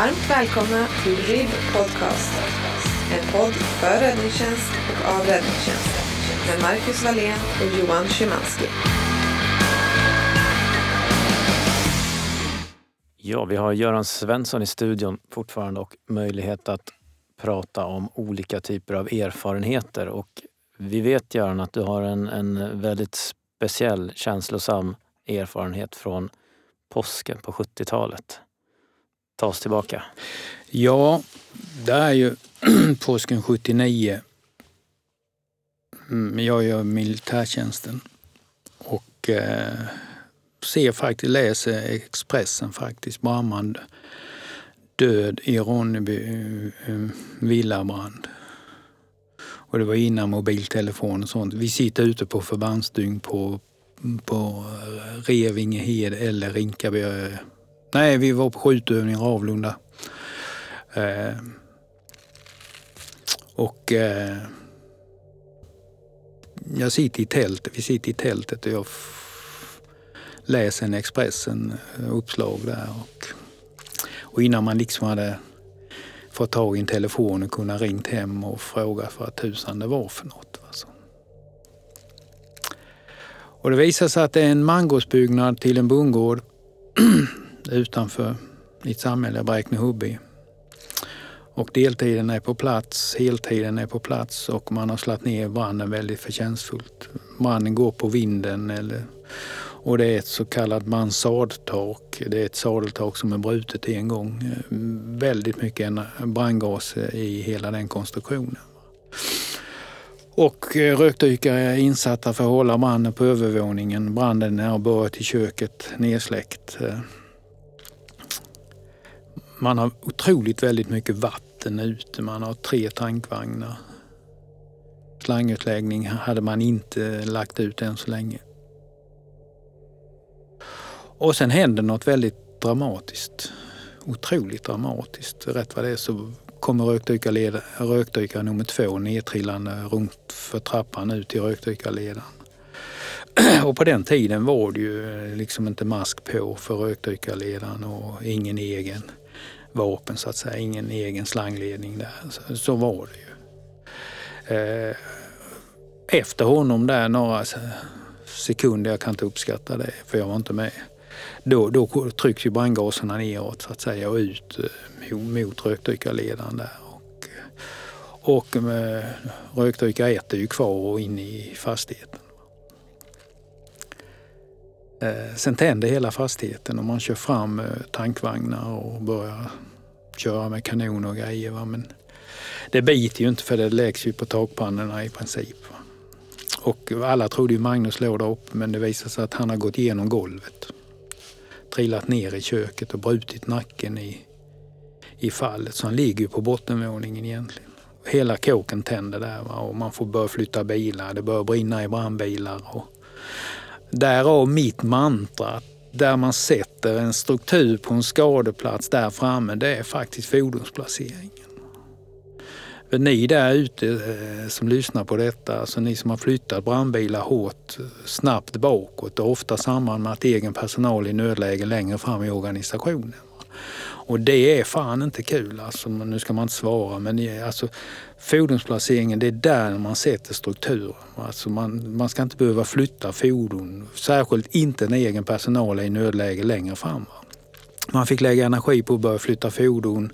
Varmt välkomna till RIB Podcast. En podd för räddningstjänst och av räddningstjänsten. Med Marcus Wallén och Johan Szymanski. Ja, vi har Göran Svensson i studion fortfarande och möjlighet att prata om olika typer av erfarenheter. Och vi vet Göran att du har en, en väldigt speciell, känslosam erfarenhet från påsken på 70-talet. Ta oss tillbaka. Ja, det är ju påsken 79. Mm, jag gör militärtjänsten och eh, ser faktiskt, läser Expressen faktiskt, brandman död i Ronneby eh, villabrand. Och det var innan mobiltelefon och sånt. Vi sitter ute på förbandsdygn på, på eh, Revingehed eller Rinkaby. Eh, Nej, vi var på skjutövning i Ravlunda. Eh, och eh, jag sitter i tältet, vi sitter i tältet och jag läser en Expressen-uppslag eh, där. Och, och innan man liksom hade fått tag i en telefon och kunnat ringt hem och fråga för att tusan det var för något. Alltså. Och det visar sig att det är en mangårdsbyggnad till en bondgård utanför i ett samhälle, Bräkne-Hubby. Och deltiden är på plats, heltiden är på plats och man har slagit ner branden väldigt förtjänstfullt. Branden går på vinden eller, och det är ett så kallat mansardtak. Det är ett sadeltak som är brutet en gång. Väldigt mycket brandgas i hela den konstruktionen. Och eh, rökdykare är insatta för att hålla branden på övervåningen. Branden har börjat i köket, nedsläckt. Eh. Man har otroligt väldigt mycket vatten ute. Man har tre tankvagnar. Slangutläggning hade man inte lagt ut än så länge. Och sen händer något väldigt dramatiskt. Otroligt dramatiskt. Rätt vad det är så kommer rökdykarled- rökdykare nummer två nedtrillande runt för trappan ut till rökdykarledaren. Och på den tiden var det ju liksom inte mask på för rökdykarledaren och ingen egen vapen så att säga, ingen egen slangledning där. Så, så var det ju. Eh, efter honom där några sekunder, jag kan inte uppskatta det för jag var inte med. Då, då trycks ju brandgaserna neråt så att säga och ut eh, mot, rökdykarledaren där. Och, och eh, rökdykare 1 är ju kvar och inne i fastigheten. Eh, sen tänder hela fastigheten och man kör fram eh, tankvagnar och börjar köra med kanoner och grejer. Va? Men det biter ju inte för det läggs ju på takpannorna i princip. Va? Och alla trodde ju Magnus låg där uppe men det visade sig att han har gått igenom golvet. Trillat ner i köket och brutit nacken i, i fallet. Så han ligger ju på bottenvåningen egentligen. Hela kåken tänder där va? och man får börja flytta bilar. Det börjar brinna i brandbilar. Och Därav mitt mantra. Där man sätter en struktur på en skadeplats där framme, det är faktiskt fordonsplaceringen. För ni där ute eh, som lyssnar på detta, alltså ni som har flyttat brandbilar hårt, snabbt bakåt och ofta samband med att egen personal är i nödläge längre fram i organisationen. Och det är fan inte kul, alltså, nu ska man inte svara, men alltså, fordonsplaceringen det är där man sätter strukturen. Alltså man, man ska inte behöva flytta fordon, särskilt inte när egen personal är i nödläge längre fram. va. Man fick lägga energi på att börja flytta fordon.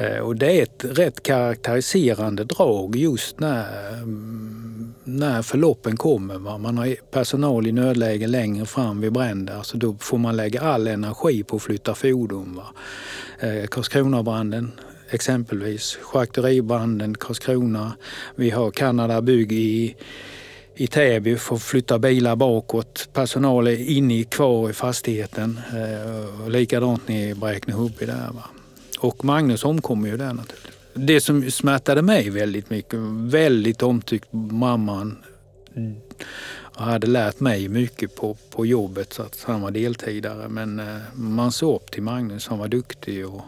Eh, och det är ett rätt karaktäriserande drag just när, mm, när förloppen kommer. Va? Man har personal i nödläge längre fram vid bränder. Alltså då får man lägga all energi på att flytta fordon. Va? Eh, Karlskronabranden exempelvis, charkuteribranden Karlskrona. Vi har Kanada Bygg i i Täby får flytta bilar bakåt. Personal är inne kvar i fastigheten. Eh, och likadant nere i Bräkne-Hubby där. Va? Och Magnus omkommer ju där naturligtvis. Det som smärtade mig väldigt mycket, väldigt omtyckt mamman hade lärt mig mycket på, på jobbet så att han var deltidare. Men eh, man såg upp till Magnus, han var duktig och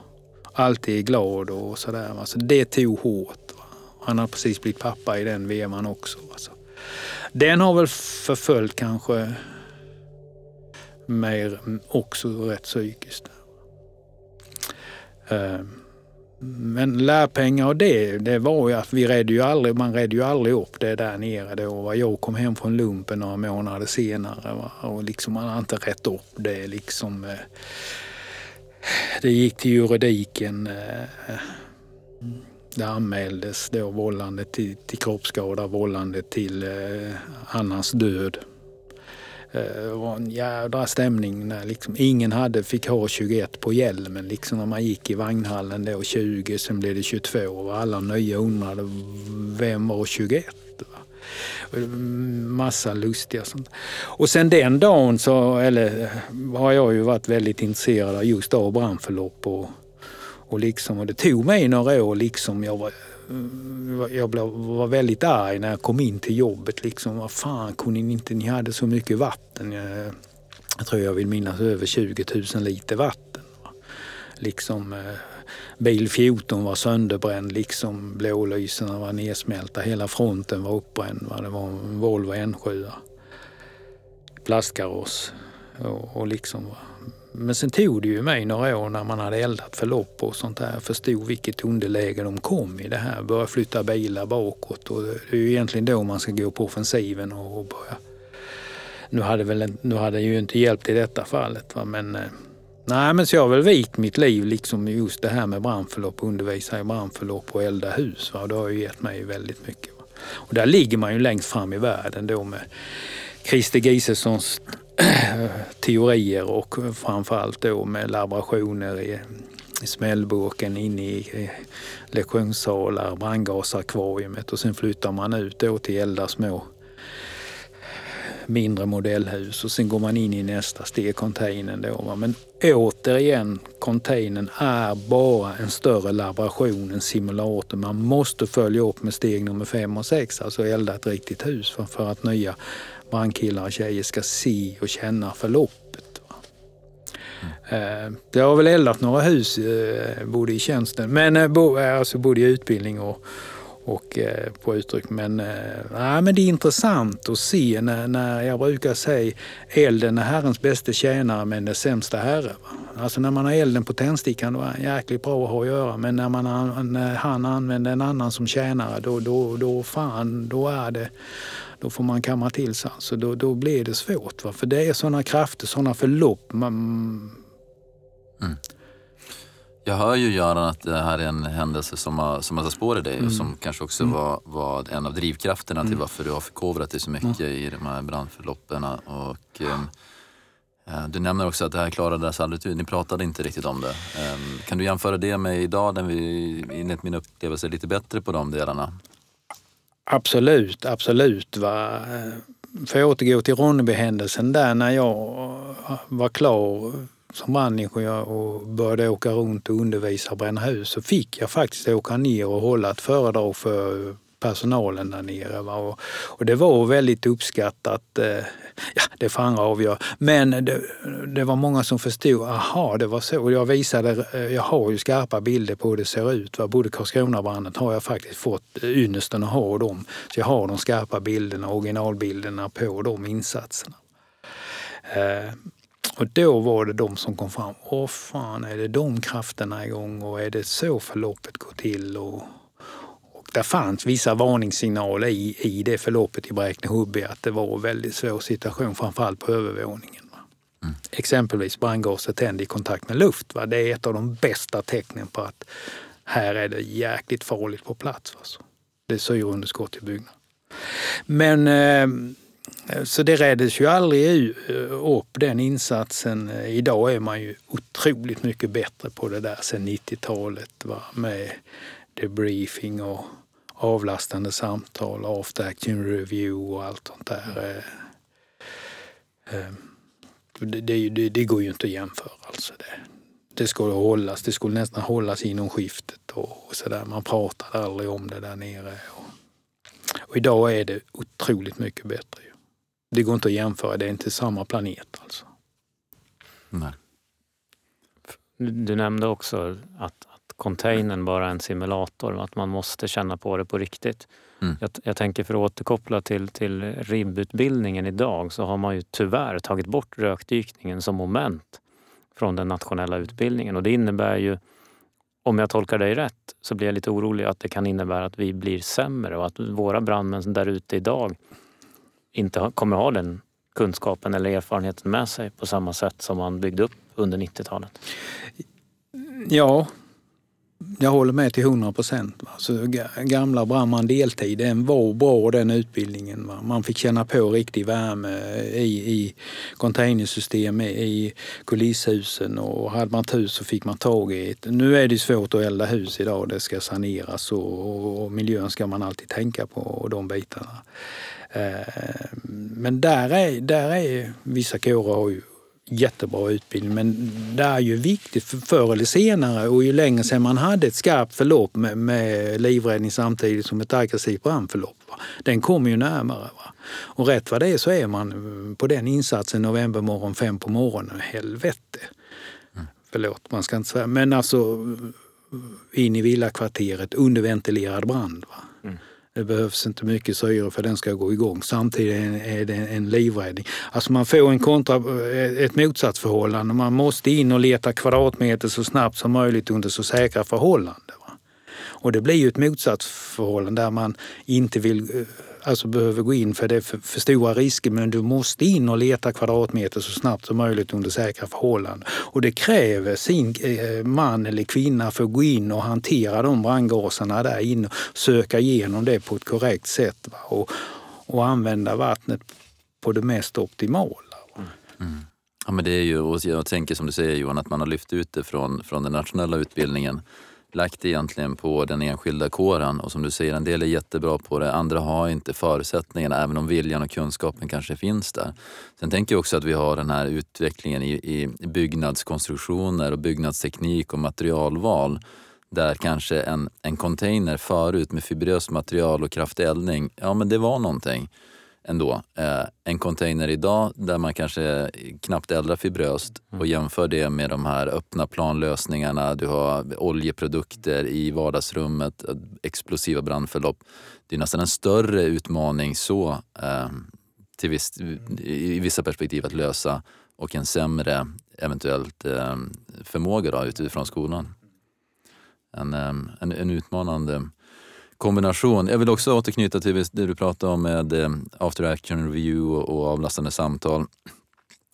alltid glad och sådär. va. Det tog hårt. Va? Han har precis blivit pappa i den vevan också. Alltså. Den har väl förföljt kanske mer mm, också rätt psykiskt. Eh, men lärpengar och det, det var ju att vi redde ju aldrig, man redde ju aldrig upp det där nere då. Jag kom hem från lumpen några månader senare va? och liksom man har inte rätt upp det liksom. Eh. Det gick till juridiken. Eh. Det anmäldes då vållande till, till kroppsskada, vållande till annans död. Eh, det var en jädra stämning när liksom ingen hade, fick ha 21 på hjälmen. Liksom när man gick i vagnhallen då 20, sen blev det 22 och alla nya undrade vem var 21? Mm, massa lustiga sånt. Och sen den dagen så eller, har jag ju varit väldigt intresserad just av brandförlopp och, och, liksom, och det tog mig några år liksom. Jag var, jag blev, var väldigt arg när jag kom in till jobbet. Liksom, vad fan kunde ni inte, ni hade så mycket vatten. Jag, jag tror jag vill minnas över 20 000 liter vatten. Liksom, eh, bil 14 var sönderbränd, liksom blålyserna var nedsmälta, hela fronten var uppbränd. Va? Det var en Volvo N7. Plastkaross. Och, och liksom, va? Men sen tog det ju mig några år när man hade eldat förlopp och sånt där. Jag förstod vilket underläge de kom i det här. Börja flytta bilar bakåt och det är ju egentligen då man ska gå på offensiven och börja. Nu hade, väl, nu hade det ju inte hjälpt i detta fallet va? men eh, Nej, men så jag har väl vikt mitt liv liksom just det här med brandförlopp, undervisa i brandförlopp och elda hus. Va? Det har ju gett mig väldigt mycket. Va? Och där ligger man ju längst fram i världen då med Christer Gisessons teorier och framförallt då med laborationer i, i smällburken inne i lektionssalar, brandgasakvariet och sen flyttar man ut då till elda små mindre modellhus och sen går man in i nästa steg, containern då. Men återigen, containern är bara en större laboration, en simulator. Man måste följa upp med steg nummer fem och sex, alltså elda ett riktigt hus för, för att nya brandkillar och tjejer ska se och känna förloppet. Mm. Jag eh, har väl eldat några hus eh, både i tjänsten, men eh, eh, alltså både i utbildning och, och eh, på uttryck. Men, eh, ja, men det är intressant att se när, när jag brukar säga elden är Herrens bästa tjänare men den sämsta herre. Alltså när man har elden på tändstickan då är han jäkligt bra att ha att göra men när, man, när han använder en annan som tjänare då, då, då, fan, då är det då får man kamma till sig. Alltså då, då blir det svårt. Va? För det är sådana krafter, sådana förlopp. Man... Mm. Jag hör ju Göran att det här är en händelse som har, som har satt spår i dig mm. och som kanske också mm. var, var en av drivkrafterna till mm. varför du har förkovrat dig så mycket i de här brandförloppen. Och, eh, du nämner också att det här klarades aldrig ut. Ni pratade inte riktigt om det. Eh, kan du jämföra det med idag när vi enligt min upplevelse är lite bättre på de delarna? Absolut, absolut. Va? För att återgå till Ronneby-händelsen där när jag var klar som brandingenjör och började åka runt och undervisa och bränna hus så fick jag faktiskt åka ner och hålla ett föredrag för personalen där nere. Va? Och, och det var väldigt uppskattat. Eh, ja, det får andra avgöra. Men det, det, var många som förstod, aha, det var så. Och jag visade, eh, jag har ju skarpa bilder på hur det ser ut. Va? Både Karlskronabranden har jag faktiskt fått ynnesten att ha dem. Så jag har de skarpa bilderna, originalbilderna på de insatserna. Eh, och då var det de som kom fram. Åh fan, är det de krafterna igång och är det så förloppet går till? Och, det fanns vissa varningssignaler i, i det förloppet i Bräkne-Hubbe att det var en väldigt svår situation, framförallt på övervåningen. Mm. Exempelvis brandgaset tände i kontakt med luft. Va? Det är ett av de bästa tecknen på att här är det jäkligt farligt på plats. Alltså. Det är syreunderskott i byggnaden. Men eh, så det räddades ju aldrig upp den insatsen. Idag är man ju otroligt mycket bättre på det där sen 90-talet med debriefing och avlastande samtal, after action review och allt sånt där. Eh, eh, det, det, det, går ju inte att jämföra. Alltså det, det skulle hållas, det skulle nästan hållas inom skiftet och, och sådär. Man pratade aldrig om det där nere. Och, och idag är det otroligt mycket bättre. Det går inte att jämföra, det är inte samma planet alltså. Nej. Du nämnde också att, containern bara en simulator, att man måste känna på det på riktigt. Mm. Jag, jag, tänker för att återkoppla till, till RIB-utbildningen idag så har man ju tyvärr tagit bort rökdykningen som moment från den nationella utbildningen och det innebär ju om jag tolkar dig rätt så blir jag lite orolig att det kan innebära att vi blir sämre och att våra brandmän där ute idag inte kommer ha den kunskapen eller erfarenheten med sig på samma sätt som man byggde upp under 90-talet. Ja, jag håller med till 100 procent. Alltså, gamla brandman deltid, den var bra den utbildningen. Va? Man fick känna på riktig värme i, i containersystem i kulishusen och hade man tur så fick man tag i ett. Nu är det svårt att elda hus idag, det ska saneras och, och miljön ska man alltid tänka på och de bitarna. Eh, men där är, där är vissa kårer har ju jättebra utbildning men det är ju viktigt för förr eller senare och ju längre sedan man hade ett skarpt förlopp med, med livräddning samtidigt som ett aggressivt brandförlopp. Va? Den kommer ju närmare. Va? Och rätt vad det är så är man på den insatsen novembermorgon fem på morgonen. Helvete! Mm. Förlåt, man ska inte säga. Men alltså in i villakvarteret, underventilerad brand. Va? Det behövs inte mycket syre för den ska gå igång. Samtidigt är det en livräddning. Alltså man får en kontra, eh, ett motsatsförhållande. Man måste in och leta kvadratmeter så snabbt som möjligt under så säkra förhållanden. Och det blir ju ett motsatsförhållande där man inte vill eh, alltså behöver gå in för det är för, för, stora risker men du måste in och leta kvadratmeter så snabbt som möjligt under säkra förhållanden. Och det kräver sin eh, man eller kvinna för att gå in och hantera de brandgaserna där inne och söka igenom det på ett korrekt sätt va? Och, och använda vattnet på det mest optimala. Mm, mm. Ja, men det är ju, och jag tänker som du säger Johan, att man har lyft ut det från, från den nationella utbildningen lagt egentligen på den enskilda kåren. Och som du säger, en del är jättebra på det, andra har inte förutsättningarna även om viljan och kunskapen kanske finns där. Sen tänker jag också att vi har den här utvecklingen i, i byggnadskonstruktioner och byggnadsteknik och materialval där kanske en, en container förut med fibröst material och kraftig eldning, ja men det var någonting ändå. Eh, en container idag där man kanske knappt eldar fibröst och mm. jämför det med de här öppna planlösningarna. Du har oljeprodukter i vardagsrummet, explosiva brandförlopp. Det är nästan en större utmaning så eh, till viss, i vissa perspektiv att lösa och en sämre eventuellt eh, förmåga då, utifrån skolan. En, en, en utmanande kombination. Jag vill också återknyta till det du pratade om med eh, after action review och avlastande samtal.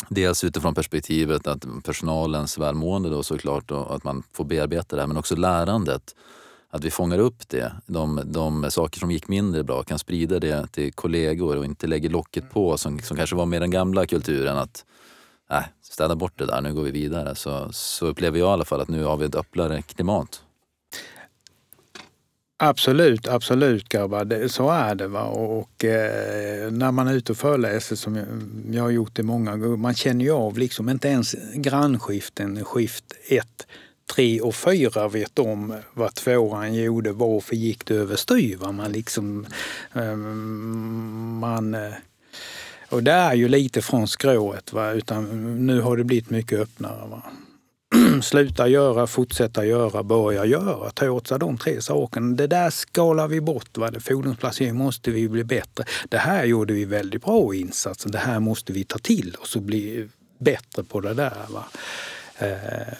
Dels utifrån perspektivet att personalens välmående då såklart och att man får bearbeta det här, men också lärandet. Att vi fångar upp det, de, de saker som gick mindre bra, kan sprida det till kollegor och inte lägger locket på som, som kanske var med den gamla kulturen att äh, städa bort det där, nu går vi vidare. Så, så upplever jag i alla fall att nu har vi ett öppnare klimat. Absolut, absolut grabbar. Så är det. Va? Och, eh, när man är ute och föreläser, som jag, jag har gjort det många gånger, man känner ju av liksom inte ens grannskiften, skift 1, 3 och 4 vet om vad tvåan gjorde, varför gick det överstyr. Man liksom, eh, man, eh, och det är ju lite från skrået, va? utan nu har det blivit mycket öppnare. Va? Liksom sluta göra, fortsätta göra, börja göra. Ta åt sig de tre sakerna. Det där skalar vi bort. Va? Fordonsplacering måste vi bli bättre. Det här gjorde vi väldigt bra insatsen. Det här måste vi ta till oss och bli bättre på det där. Va? Eh,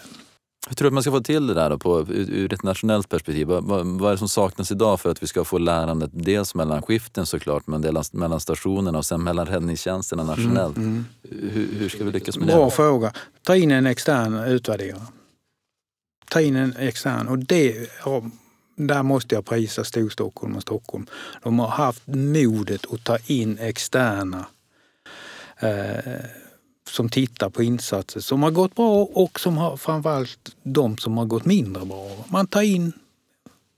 hur tror du att man ska få till det där då på, ur ett nationellt perspektiv? Vad, vad, är det som saknas idag för att vi ska få lärandet dels mellan skiften såklart, men dels mellan stationerna och sen mellan räddningstjänsterna nationellt? Mm, mm. Hur, hur, ska vi lyckas med Bra det? Bra fråga. Ta in en extern utvärderare. Ta in en extern och det, där måste jag prisa Storstockholm och Stockholm. De har haft modet att ta in externa eh, som tittar på insatser som har gått bra och som har framförallt de som har gått mindre bra. Man tar in,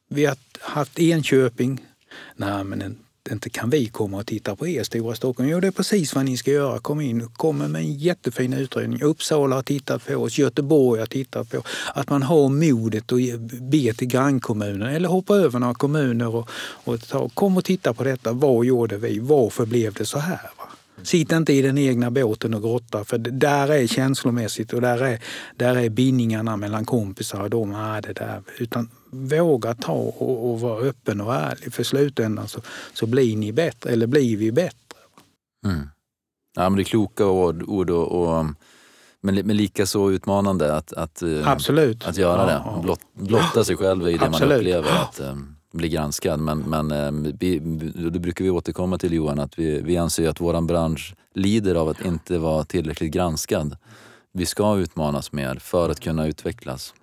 vi har haft Enköping. Nej men inte kan vi komma och titta på er Stora Stockholm. Jo, det är precis vad ni ska göra. Kom in, kommer med en jättefin utredning. Uppsala har tittat på oss, Göteborg har tittat på Att man har modet att be till grannkommunen eller hoppa över några kommuner och, och ta, kom och titta på detta. Vad gjorde vi? Varför blev det så här? Va? Sitt inte i den egna båten och grotta för där är känslomässigt och där är, där är bindningarna mellan kompisar och de är det där. Utan våga ta och, och vara öppen och ärlig för slutändan så, så blir ni bättre, eller blir vi bättre. Mm. Ja, men det är kloka ord, ord och, och Men, men lika så utmanande att, att, eh, Absolut. att göra Ja, det. Blott, blotta sig själv i det man Absolut. upplever att eh, bli granskad. Men, men eh, vi, då brukar vi återkomma till Johan att vi, vi anser att våran bransch lider av att inte vara tillräckligt granskad. Vi ska utmanas mer för att kunna utvecklas.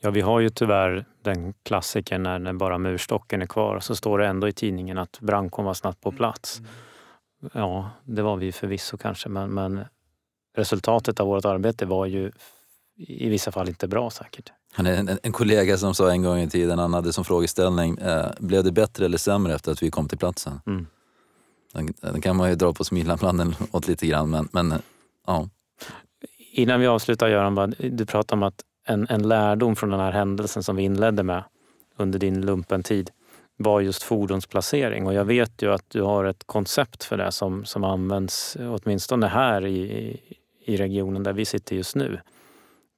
Ja, vi har ju tyvärr den klassikern när, när bara murstocken är kvar så står det ändå i tidningen att brandkåren var snabbt på plats. Ja, det var vi förvisso kanske, men, men resultatet av vårt arbete var ju i vissa fall inte bra säkert. Han är en, en kollega som sa en gång i tiden, han hade som frågeställning, eh, blev det bättre eller sämre efter att vi kom till platsen? Mm. Den, den kan man ju dra på smilbanden åt lite grann, men, men ja. Innan vi avslutar Göran, du pratade om att en, en lärdom från den här händelsen som vi inledde med under din lumpentid var just fordonsplacering. Och jag vet ju att du har ett koncept för det som, som används åtminstone här i, i regionen där vi sitter just nu.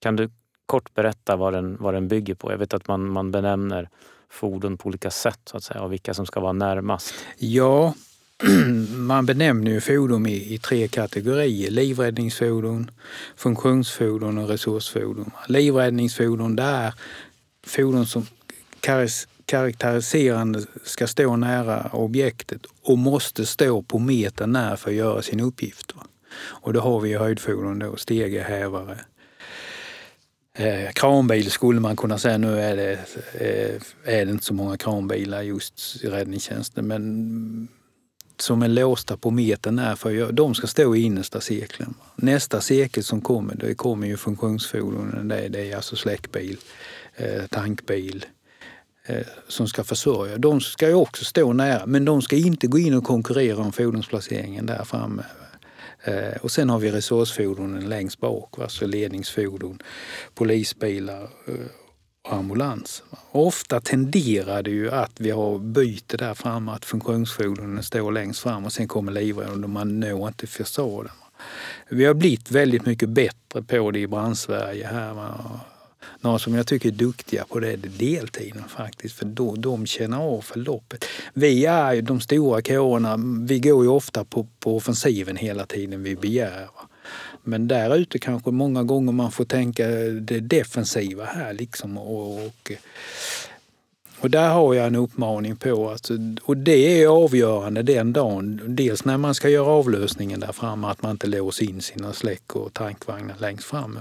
Kan du kort berätta vad den, vad den bygger på? Jag vet att man, man benämner fordon på olika sätt så att säga och vilka som ska vara närmast. Ja, man benämner ju fordon i, i tre kategorier. Livräddningsfordon, funktionsfordon och resursfordon. Livräddningsfordon det är fordon som karaktäriserande ska stå nära objektet och måste stå på meter när för att göra sin uppgift. Och då har vi höjdfordon då, stegehävare. Eh, kranbil skulle man kunna säga. Nu är det, eh, är det inte så många kranbilar just i räddningstjänsten men som är låsta på metern är för de ska stå i innersta cirkeln. Nästa cirkel som kommer, det kommer ju funktionsfordonen. Det, är- det är alltså släckbil, eh, tankbil eh, som ska försörja. De ska ju också stå nära men de ska inte gå in och konkurrera om fordonsplaceringen där framme. Eh, Och sen har vi resursfordonen längst bak, alltså ledningsfordon, polisbilar eh, och ambulans. Ofta tenderar det ju att vi har byte där framme, att funktionsfordonen står längst fram och sen kommer livräddningen och man når inte fasaden. Vi har blivit väldigt mycket bättre på det i brandsverige här. va. Några som jag tycker är duktiga på det är deltiden faktiskt, för då, de känner av förloppet. Vi är ju de stora kårerna, vi går ju ofta på, på offensiven hela tiden vi begär. Men där ute kanske många gånger man får tänka det defensiva här liksom. Och, och, och där har jag en uppmaning på, att, och det är avgörande den dagen. Dels när man ska göra avlösningen där framme, att man inte låser in sina släck och tankvagnar längst fram.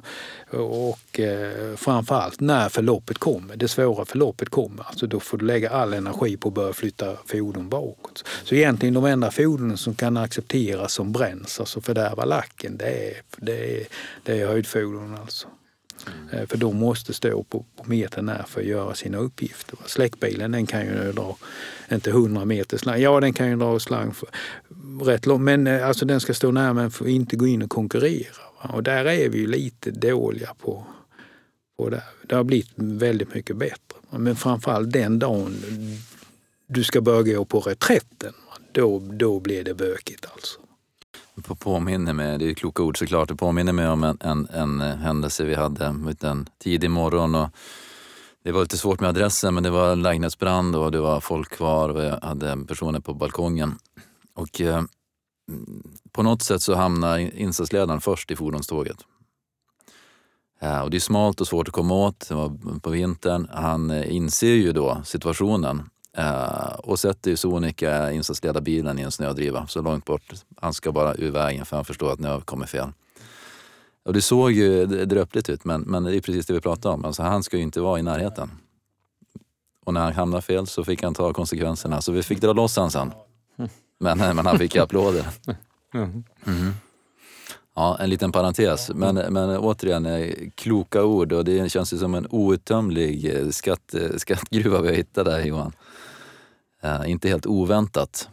Och eh, framförallt när förloppet kommer, det svåra förloppet kommer. Alltså då får du lägga all energi på att börja flytta fordon bakåt. Så egentligen de enda fordonen som kan accepteras som bränns, alltså fördärva lacken, det är, det är, det är höjdfordon alltså. Mm. För de måste stå på, på metern när för att göra sina uppgifter. Släckbilen den kan ju dra, inte 100 meter slang, ja den kan ju dra slang för, rätt långt, men eh, alltså den ska stå nära men får inte gå in och konkurrera. Va? Och där är vi ju lite dåliga på, på det. Det har blivit väldigt mycket bättre. Men framförallt den dagen du ska börja gå på reträtten, då, då blir det bökigt alltså. På påminner mig, det är ju kloka ord såklart, det påminner mig om en, en, en eh, händelse vi hade en tidig morgon. Och det var lite svårt med adressen men det var lägenhetsbrand och det var folk kvar och jag hade personer på balkongen. Och eh, på något sätt så hamnar insatsledaren först i fordonståget. Eh, och det är smalt och svårt att komma åt, det var på vintern. Han eh, inser ju då situationen eh, och sätter ju sonika insatsledarbilen i en snödriva så långt bort. Han ska bara ur vägen för han förstår att nu har jag kommit fel. Och det såg ju dröpligt ut men, men det är precis det vi pratar om. Alltså, han ska ju inte vara i närheten. Och när han hamnade fel så fick han ta konsekvenserna. Så vi fick dra loss han sen. Men, men han fick ju applåder. Mm. Mhm. Ja, en liten parentes. Men, men återigen, eh, kloka ord och det känns ju som en outtömlig eh, skatt, skattgruva vi har hittat där Johan. Eh, inte helt oväntat.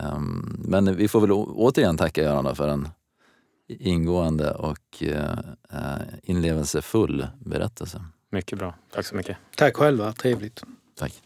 Ehm, men vi får väl återigen tacka Göran för en ingående och eh, eh, inlevelsefull berättelse. Mycket bra. Tack så mycket. Tack själva, trevligt. Tack.